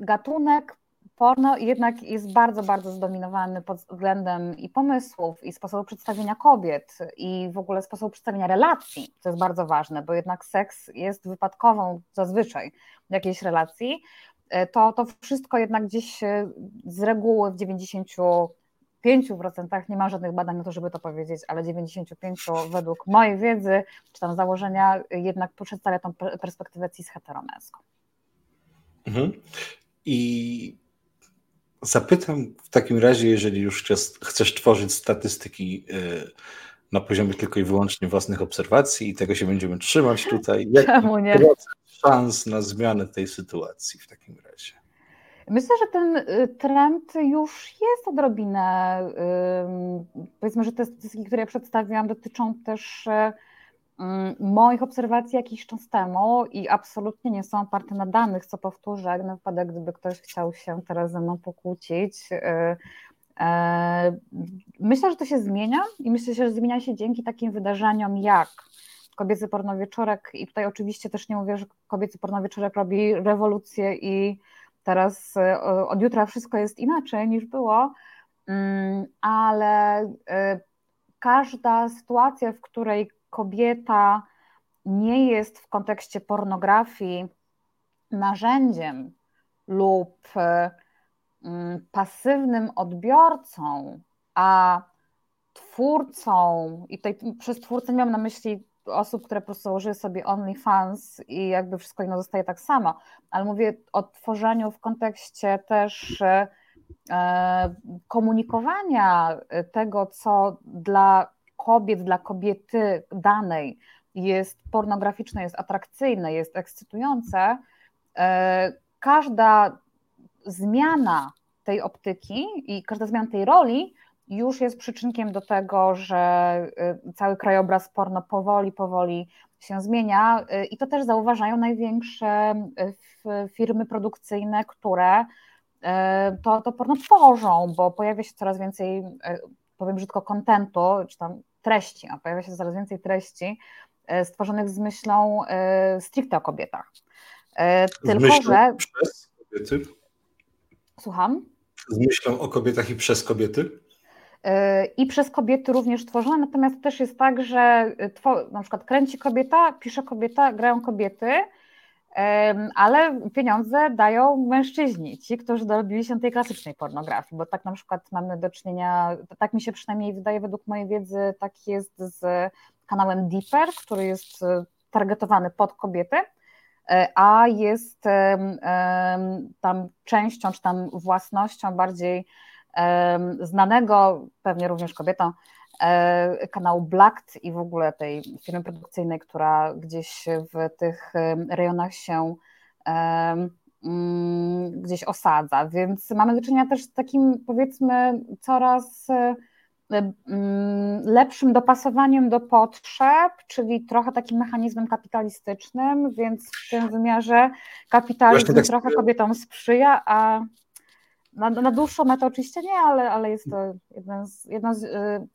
gatunek porno jednak jest bardzo, bardzo zdominowany pod względem i pomysłów, i sposobu przedstawienia kobiet, i w ogóle sposobu przedstawienia relacji, co jest bardzo ważne, bo jednak seks jest wypadkową zazwyczaj jakiejś relacji, E, to, to wszystko jednak gdzieś z reguły w 95% nie ma żadnych badań na to, żeby to powiedzieć, ale 95% według mojej wiedzy, czy tam założenia, jednak przedstawia tą perspektywę cis-heteromęską. Mhm. I zapytam w takim razie, jeżeli już chcesz tworzyć statystyki e, na poziomie tylko i wyłącznie własnych obserwacji i tego się będziemy trzymać tutaj. Czemu nie? Szans na zmianę tej sytuacji w takim razie? Myślę, że ten y, trend już jest odrobinę. Powiedzmy, że te statystyki, które ja przedstawiłam, dotyczą też y, moich obserwacji jakiś czas temu i absolutnie nie są oparte na danych, co powtórzę, na wypadek, gdyby ktoś chciał się teraz ze mną pokłócić. Y, e, myślę, że to się zmienia i myślę, że zmienia się dzięki takim wydarzeniom jak kobiecy pornowieczorek i tutaj oczywiście też nie mówię, że kobiecy pornowieczorek robi rewolucję i teraz e, od jutra wszystko jest inaczej niż było, mm, ale e, każda sytuacja, w której kobieta nie jest w kontekście pornografii narzędziem lub e, mm, pasywnym odbiorcą, a twórcą, i tutaj przez twórcę nie mam na myśli osób, które po prostu założyły sobie OnlyFans i jakby wszystko inno zostaje tak samo, ale mówię o tworzeniu w kontekście też e, komunikowania tego, co dla kobiet, dla kobiety danej jest pornograficzne, jest atrakcyjne, jest ekscytujące, e, każda zmiana tej optyki i każda zmiana tej roli już jest przyczynkiem do tego, że y, cały krajobraz porno powoli, powoli się zmienia y, i to też zauważają największe y, firmy produkcyjne, które to, to porno tworzą, bo pojawia się coraz więcej, powiem brzydko, kontentu, czy tam treści, a pojawia się coraz więcej treści stworzonych z myślą stricte o kobietach. Tylko, że... przez kobiety? Słucham? Z myślą o kobietach i przez kobiety? I przez kobiety również tworzone, natomiast też jest tak, że na przykład kręci kobieta, pisze kobieta, grają kobiety, ale pieniądze dają mężczyźni, ci, którzy dorobili się tej klasycznej pornografii, bo tak na przykład mamy do czynienia, tak mi się przynajmniej wydaje według mojej wiedzy, tak jest z kanałem Deeper, który jest e, targetowany pod kobiety, e, a jest tam częścią, czy tam własnością bardziej znanego, pewnie również kobietą, kanału Blacked i w ogóle tej firmy produkcyjnej, która gdzieś w tych rejonach się mm, gdzieś osadza. Więc mamy do czynienia też z takim powiedzmy coraz Mm, lepszym dopasowaniem do potrzeb, czyli trochę takim mechanizmem kapitalistycznym, więc w tym wymiarze kapitalizm tak trochę kobietom sprzyja, a na, na dłuższą metę oczywiście nie, ale, ale jest to jedna z, jedna, z, y,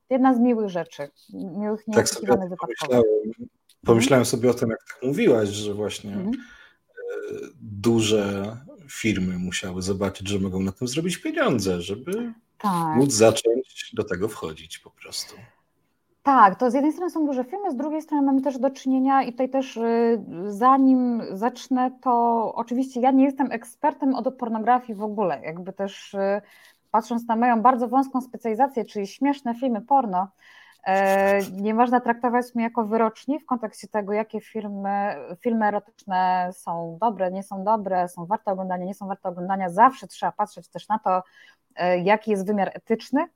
jedna z miłych rzeczy, miłych tak sobie pomyślałem, pomyślałem sobie o tym, jak tak mówiłaś, że właśnie mhm. Y, duże firmy musiały zobaczyć, że mogą na tym zrobić pieniądze, żeby tak. móc zacząć do tego wchodzić po prostu. Tak, to z jednej strony są duże firmy, z drugiej strony mamy też do czynienia i tutaj też y, zanim zacznę, to oczywiście ja nie jestem ekspertem od pornografii w ogóle, jakby też y, patrząc na moją bardzo wąską specjalizację, czyli śmieszne filmy porno, e, nie można traktować mnie jako wyroczni w kontekście tego, jakie filmy, filmy erotyczne są dobre, nie są dobre, są warte oglądania, nie są warte oglądania. Zawsze trzeba patrzeć też na to, E, jaki jest wymiar etyczny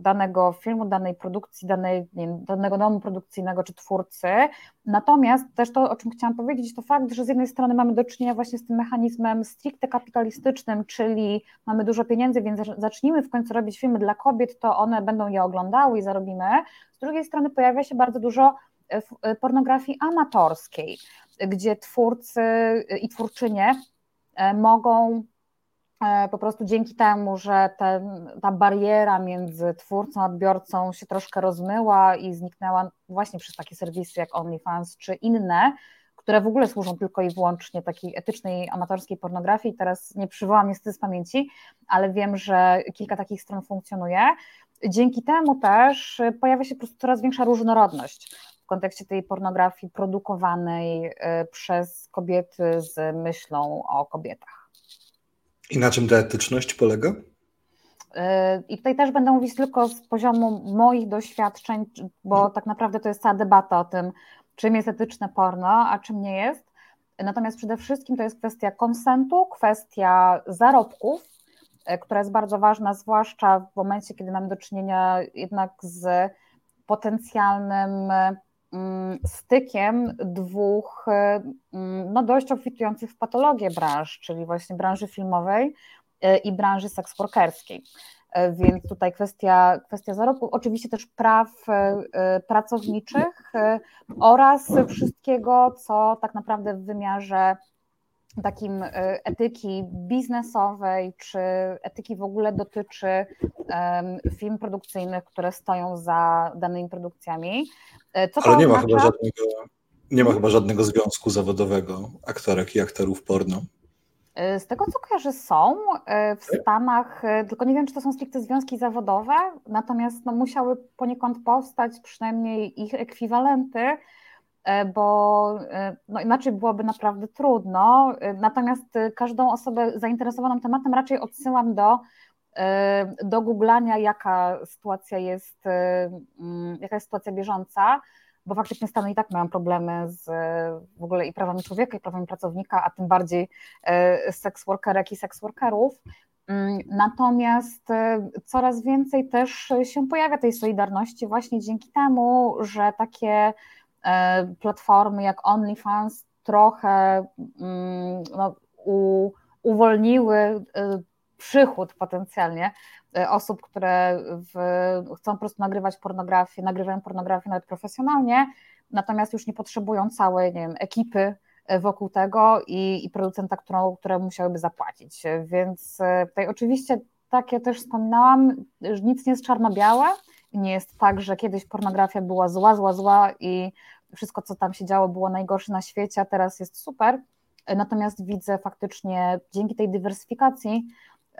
danego filmu, danej produkcji, danej, wiem, danego domu produkcyjnego czy twórcy. Natomiast też to, o czym chciałam powiedzieć, to fakt, że z jednej strony mamy do czynienia właśnie z tym mechanizmem stricte kapitalistycznym, czyli mamy dużo pieniędzy, więc zacznijmy w końcu robić filmy dla kobiet, to one będą je oglądały i zarobimy. Z drugiej strony pojawia się bardzo dużo e, e, pornografii amatorskiej, gdzie twórcy i twórczynie mogą E, po prostu dzięki temu, że ta bariera między twórcą a odbiorcą się troszkę rozmyła i zniknęła właśnie przez takie serwisy jak OnlyFans czy inne, które w ogóle służą tylko i wyłącznie takiej etycznej, amatorskiej pornografii. Teraz nie przywołam niestety z pamięci, ale wiem, że kilka takich stron funkcjonuje. Dzięki temu też pojawia się po prostu coraz większa różnorodność w kontekście tej pornografii produkowanej e, przez kobiety z myślą o kobietach. I na czym ta etyczność polega? I tutaj też będę mówić tylko z poziomu moich doświadczeń, bo mhm. tak naprawdę to jest cała debata o tym, czym jest etyczne porno, a czym nie jest. Natomiast przede wszystkim to jest kwestia konsentu, kwestia zarobków, e, która jest bardzo ważna, zwłaszcza w momencie, kiedy mamy do czynienia jednak z potencjalnym stykiem dwóch mm, no, dość obfitujących w patologię branż, czyli właśnie branży filmowej e, i branży seksworkerskiej. E, więc tutaj kwestia, kwestia zarobków, oczywiście też praw e, pracowniczych oraz wszystkiego, co tak naprawdę w wymiarze takim etyki biznesowej, czy etyki w ogóle dotyczy firm produkcyjnych, które stoją za danymi produkcjami. E, co Ale nie ma, chyba żadnego, nie ma chyba żadnego związku zawodowego aktorek i aktorów porno. E, z tego co kojarzę są e, w Stanach, tylko nie wiem czy to są stricte związki zawodowe, natomiast no, musiały poniekąd powstać przynajmniej ich ekwiwalenty, bo no, inaczej byłoby naprawdę trudno. Natomiast każdą osobę zainteresowaną tematem raczej odsyłam do do googlania, jaka sytuacja jest, mm, jaka jest sytuacja bieżąca, bo faktycznie Stany i tak mają problemy z w ogóle i prawami człowieka, i prawami pracownika, a tym bardziej e, seks workerek i seks workerów. Mm, natomiast e, coraz więcej też się pojawia tej solidarności właśnie dzięki temu, że takie e, platformy jak OnlyFans trochę mm, no, u, uwolniły przychód potencjalnie e, osób, które w, chcą po prostu nagrywać pornografię, nagrywają pornografię nawet profesjonalnie, natomiast już nie potrzebują całej nie wiem, ekipy e, wokół tego i, i producenta, którą, które musiałyby zapłacić. Więc e, tutaj oczywiście, tak jak też wspominałam, nic nie jest czarno-białe, nie jest tak, że kiedyś pornografia była zła, zła, zła i wszystko, co tam się działo, było najgorsze na świecie, a teraz jest super. Natomiast widzę faktycznie dzięki tej dywersyfikacji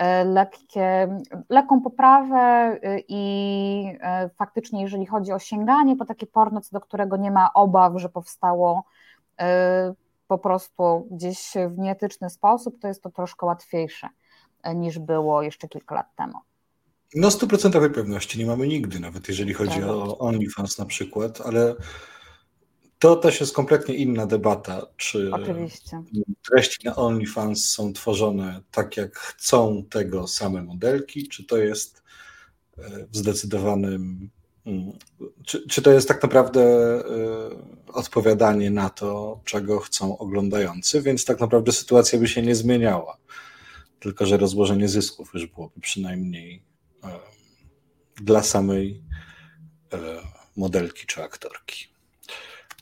E, lekkie, lekką poprawę e, i e, faktycznie jeżeli chodzi o sięganie po takie porno, co do którego nie ma obaw, że powstało po prostu gdzieś w nieetyczny sposób, to jest to troszkę łatwiejsze niż było jeszcze kilka lat temu. No stuprocentowej pewności nie mamy nigdy, nawet jeżeli chodzi tak. o OnlyFans na przykład, ale to też jest kompletnie inna debata, czy Oczywiście. treści na OnlyFans są tworzone tak, jak chcą tego same modelki, czy to jest e, w zdecydowanym Mm. Czy, czy to jest tak naprawdę y, odpowiadanie na to, czego chcą oglądający? Więc tak naprawdę sytuacja by się nie zmieniała. Tylko, że rozłożenie zysków już byłoby przynajmniej dla samej y, modelki czy aktorki.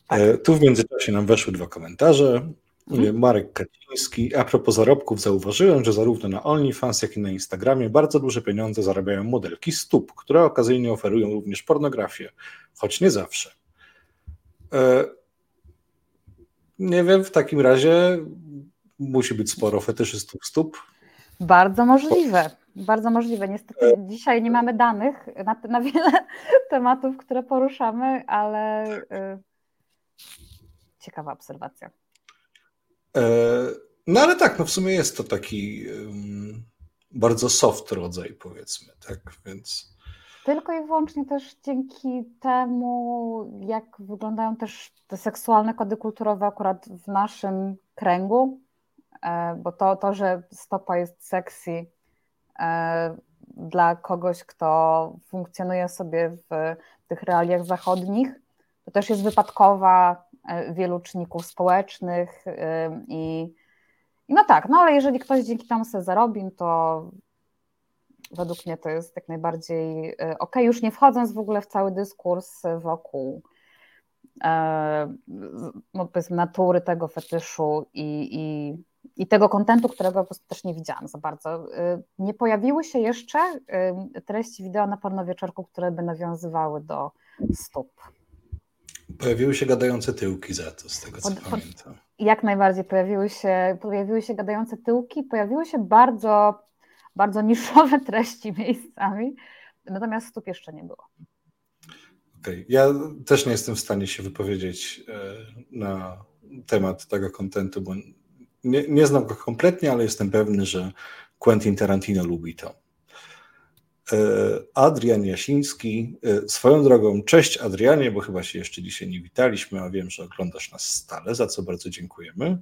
Tak. Tu w międzyczasie nam weszły dwa komentarze. Mhm. Marek Kaciński. A propos zarobków, zauważyłem, że zarówno na OnlyFans, jak i na Instagramie bardzo duże pieniądze zarabiają modelki stóp, które okazyjnie oferują również pornografię, choć nie zawsze. E, nie wiem, w takim razie musi być sporo fetyszystów stóp. Bardzo możliwe, bardzo możliwe. Niestety e, dzisiaj nie mamy danych na, na wiele tematów, które poruszamy, ale y, ciekawa obserwacja. E, no ale tak, no w sumie jest to taki bardzo soft rodzaj, powiedzmy, tak, więc... Tylko i wyłącznie też dzięki temu, jak wyglądają też te seksualne kody kulturowe akurat w naszym kręgu, e, bo to, to że stopa jest sexy e, dla kogoś, kto funkcjonuje sobie w tych realiach zachodnich, to też jest wypadkowa E, wielu czynników społecznych e, i, i no tak, no ale jeżeli ktoś dzięki temu sobie zarobi, to według mnie to jest jak najbardziej e, ok, już nie wchodząc w ogóle w cały dyskurs wokół no natury tego fetyszu i, i, i tego kontentu, którego po prostu też nie widziałam za bardzo. Nie pojawiły się jeszcze treści wideo na pornowieczorku, które by nawiązywały do stóp. Pojawiły się gadające tyłki za to, z tego co pod, pamiętam. Jak najbardziej pojawiły się, pojawiły się gadające tyłki, pojawiły się bardzo, bardzo niszowe treści miejscami, natomiast stóp jeszcze nie było. Okay. ja też nie jestem w stanie się wypowiedzieć e, na temat tego kontentu, bo nie, nie znam go kompletnie, ale jestem pewny, że Quentin Tarantino lubi to. E, Adrian Jasiński. E, swoją drogą, cześć Adrianie, bo chyba się jeszcze dzisiaj nie witaliśmy, a wiem, że oglądasz nas stale, za co bardzo dziękujemy.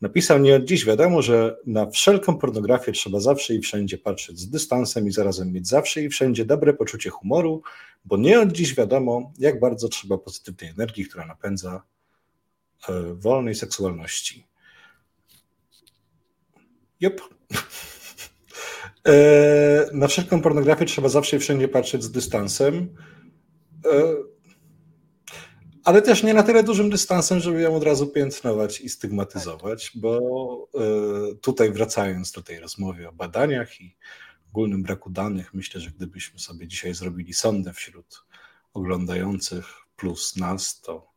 Napisał nie od dziś wiadomo, że na wszelką pornografię trzeba zawsze i wszędzie patrzeć z dystansem i zarazem mieć zawsze i wszędzie dobre poczucie humoru, bo nie od dziś wiadomo, jak bardzo trzeba pozytywnej energii, która napędza e, wolnej seksualności. Jup. E, na wszelką pornografię trzeba zawsze i wszędzie patrzeć z dystansem, e, ale też nie na tyle dużym dystansem, żeby ją od razu piętnować i stygmatyzować, bo e, tutaj wracając do tej rozmowy o badaniach i ogólnym braku danych, myślę, że gdybyśmy sobie dzisiaj zrobili sondę wśród oglądających plus nas, to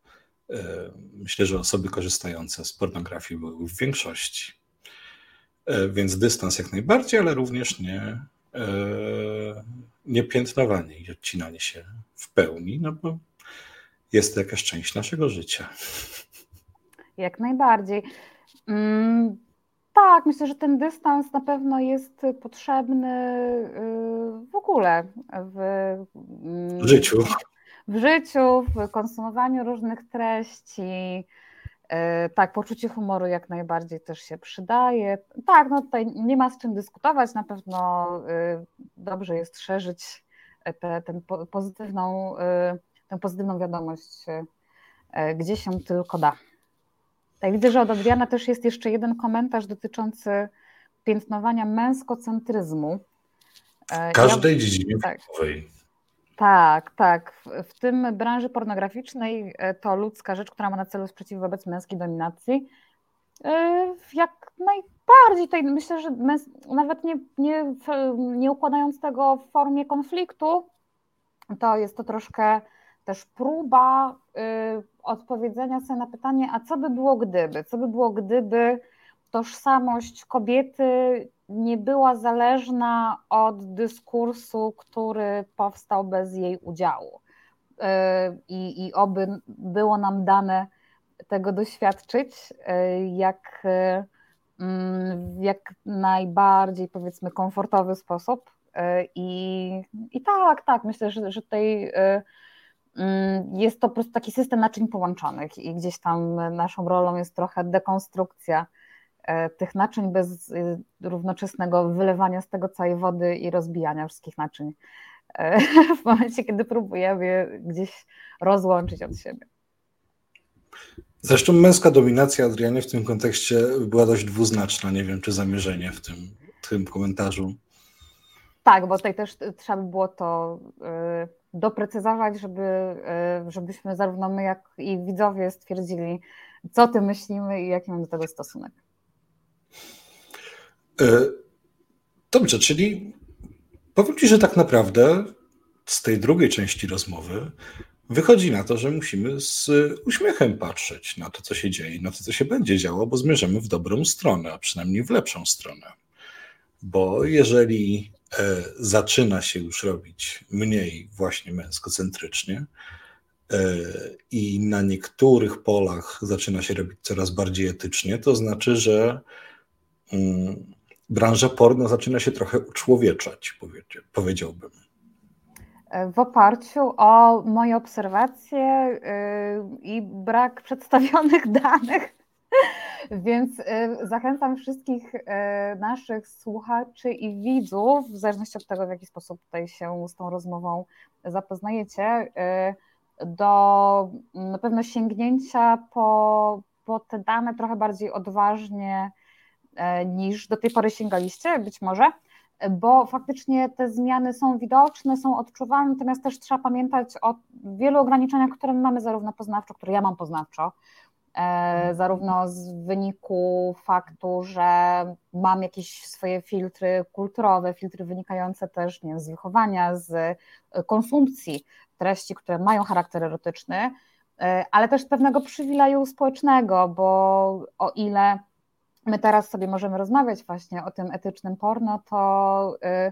myślę, że osoby korzystające z pornografii były w większości. E, więc dystans jak najbardziej, ale również nie, e, nie piętnowanie i odcinanie się w pełni, no bo jest to jakaś część naszego życia. Jak najbardziej. Mm, tak, myślę, że ten dystans na pewno jest potrzebny y, w ogóle w, w życiu. W życiu, w konsumowaniu różnych treści, tak, poczucie humoru jak najbardziej też się przydaje. Tak, no tutaj nie ma z czym dyskutować, na pewno e, dobrze jest szerzyć tę ten pozytywną, e, tę pozytywną wiadomość, gdzie się tylko da. Tak, widzę, że od Adriana też jest jeszcze jeden komentarz dotyczący piętnowania męskocentryzmu. W każdej ja, dziedzinie tak. Tak, tak. W tym branży pornograficznej e, to ludzka rzecz, która ma na celu sprzeciw wobec męskiej dominacji. E, jak najbardziej tutaj myślę, że nawet nie, nie, nie układając tego w formie konfliktu, to jest to troszkę też próba y, odpowiedzenia sobie na pytanie, a co by było gdyby? Co by było gdyby tożsamość kobiety nie była zależna od dyskursu, który powstał bez jej udziału. Y, I, i oby było nam dane tego doświadczyć, y, jak w jak najbardziej powiedzmy komfortowy sposób. Y, I, i tak, tak, myślę, że, że tutaj jest to po prostu taki system naczyń połączonych i gdzieś tam naszą rolą jest trochę dekonstrukcja tych naczyń bez y, równoczesnego wylewania z tego całej wody i rozbijania wszystkich naczyń w momencie, kiedy próbujemy gdzieś rozłączyć od siebie. Zresztą męska dominacja Adrianie w tym kontekście była dość dwuznaczna. Nie wiem, czy zamierzenie w tym, tym komentarzu. Tak, bo tutaj też trzeba by było to y, doprecyzować, żeby, żebyśmy zarówno my, jak i widzowie stwierdzili, co ty myślimy i jaki mamy do tego stosunek. E, dobrze, czyli powiem Ci, że tak naprawdę z tej drugiej części rozmowy wychodzi na to, że musimy z uśmiechem patrzeć na to, co się dzieje, na to, co się będzie działo, bo zmierzamy w dobrą stronę, a przynajmniej w lepszą stronę. Bo jeżeli e, zaczyna się już robić mniej właśnie męskocentrycznie e, i na niektórych polach zaczyna się robić coraz bardziej etycznie, to znaczy, że branża porno zaczyna się trochę uczłowieczać, powiedziałbym. W oparciu o moje obserwacje y, i brak przedstawionych danych, więc y, zachęcam wszystkich y, naszych słuchaczy i widzów, w zależności od tego, w jaki sposób tutaj się z tą rozmową zapoznajecie, do na pewno sięgnięcia po, po te dane trochę bardziej odważnie niż do tej pory sięgaliście, być może bo faktycznie te zmiany są widoczne, są odczuwalne, natomiast też trzeba pamiętać o wielu ograniczeniach, które mamy zarówno poznawczo, które ja mam poznawczo, e, zarówno z wyniku faktu, że mam jakieś swoje filtry kulturowe, filtry wynikające też nie wiem, z wychowania, z konsumpcji treści, które mają charakter erotyczny, e, ale też pewnego przywileju społecznego, bo o ile my teraz sobie możemy rozmawiać właśnie o tym etycznym porno, to y,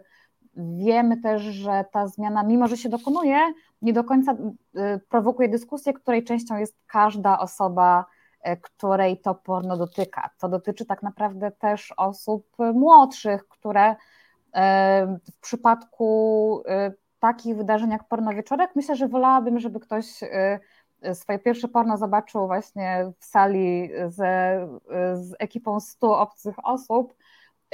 wiemy też, że ta zmiana, mimo że się dokonuje, nie do końca y, prowokuje dyskusję, której częścią jest każda osoba, y, której to porno dotyka. To dotyczy tak naprawdę też osób młodszych, które w przypadku takich wydarzeń jak porno wieczorek, myślę, że wolałabym, żeby ktoś swoje pierwsze porno zobaczył właśnie w sali z, z ekipą 100 obcych osób,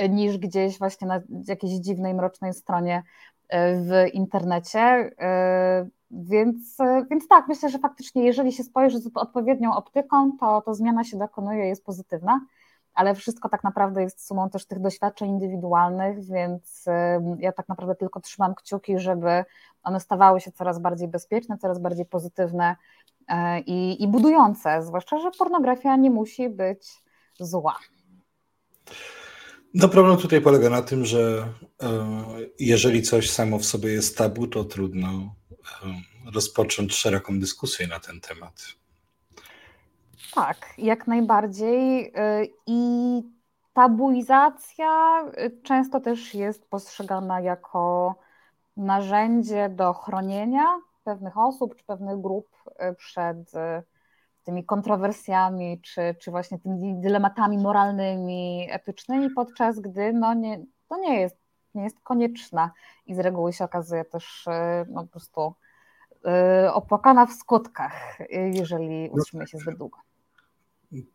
niż gdzieś właśnie na jakiejś dziwnej, mrocznej stronie e, w internecie. E, więc, więc tak, myślę, że faktycznie, jeżeli się spojrzy z odpowiednią optyką, to, to zmiana się dokonuje, jest pozytywna, ale wszystko tak naprawdę jest sumą też tych doświadczeń indywidualnych, więc ja tak naprawdę tylko trzymam kciuki, żeby one stawały się coraz bardziej bezpieczne, coraz bardziej pozytywne E, i, i budujące, zwłaszcza, że pornografia nie musi być zła. No problem tutaj polega na tym, że e, jeżeli coś samo w sobie jest tabu, to trudno e, rozpocząć szeroką dyskusję na ten temat. Tak, jak najbardziej. I tabuizacja często też jest postrzegana jako narzędzie do chronienia pewnych osób czy pewnych grup e, przed tymi kontrowersjami, czy, czy właśnie tymi dylematami moralnymi, etycznymi, podczas gdy no nie, to nie jest, nie jest konieczna i z reguły się okazuje też no, po prostu opłakana w skutkach, jeżeli no utrzyma się zbyt długo.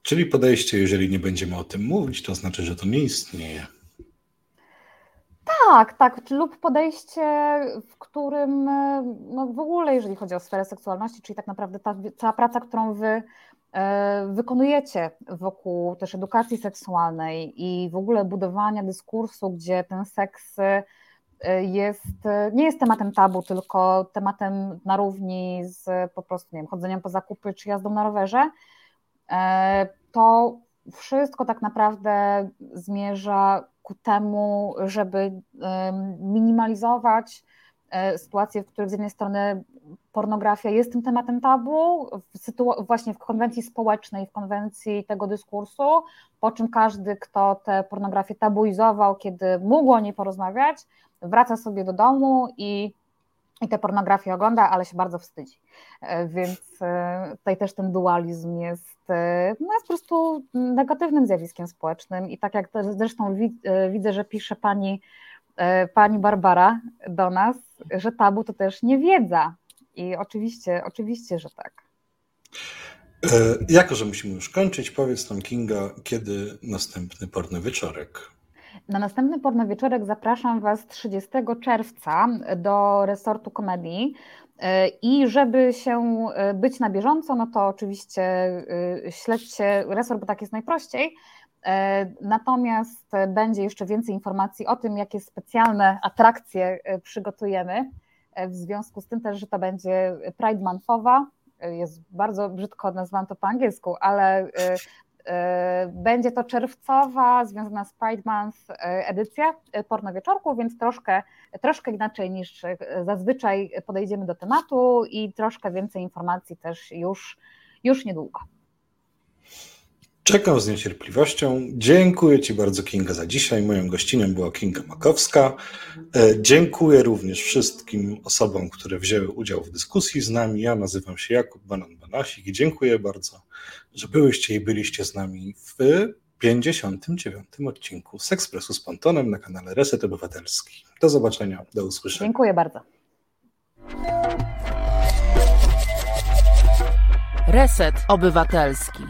Czyli podejście, jeżeli nie będziemy o tym mówić, to znaczy, że to nie istnieje. Tak, tak, lub podejście, w którym e, no w ogóle, jeżeli chodzi o sferę seksualności, czyli tak naprawdę ta cała praca, którą wy e, wykonujecie wokół też edukacji seksualnej i w ogóle budowania dyskursu, gdzie ten seks e, jest, nie jest tematem tabu, tylko tematem na równi z po prostu nie wiem, chodzeniem po zakupy czy jazdą na rowerze, to wszystko tak naprawdę zmierza ku temu, żeby minimalizować e, sytuacje, w których z jednej strony pornografia jest tym tematem tabu, w właśnie w konwencji społecznej, w konwencji tego dyskursu, po czym każdy, kto tę pornografię tabuizował, kiedy mógł o niej porozmawiać, wraca sobie do domu i i tę pornografię ogląda, ale się bardzo wstydzi. E, więc e, tutaj też ten dualizm jest, e, no jest po prostu negatywnym zjawiskiem społecznym i tak jak zresztą widzę, że pisze pani, pani Barbara do nas, że tabu to też niewiedza i oczywiście, oczywiście, że tak. Jako, że musimy już kończyć, powiedz nam Kinga, kiedy następny porny wieczorek? Na następny porno wieczorek zapraszam Was 30 czerwca do resortu komedii. I żeby się być na bieżąco, no to oczywiście śledźcie resort, bo tak jest najprościej. Natomiast będzie jeszcze więcej informacji o tym, jakie specjalne atrakcje przygotujemy w związku z tym też, że to będzie Pride Monthowa, jest bardzo brzydko nazwałam to po angielsku, ale y, y, będzie to czerwcowa, związana z Pride Month y, edycja Porno Wieczorku, więc troszkę, troszkę inaczej niż zazwyczaj podejdziemy do tematu i troszkę więcej informacji też już, już niedługo. Czekam z niecierpliwością. Dziękuję Ci bardzo, Kinga, za dzisiaj. Moją gościnią była Kinga Makowska. E, dziękuję również wszystkim osobom, które wzięły udział w dyskusji z nami. Ja nazywam się Jakub Banan-Banasik i dziękuję bardzo, że byłyście i byliście z nami w 59. odcinku z Ekspresu z Pontonem na kanale Reset Obywatelski. Do zobaczenia, do usłyszenia. Dziękuję bardzo. Reset Obywatelski.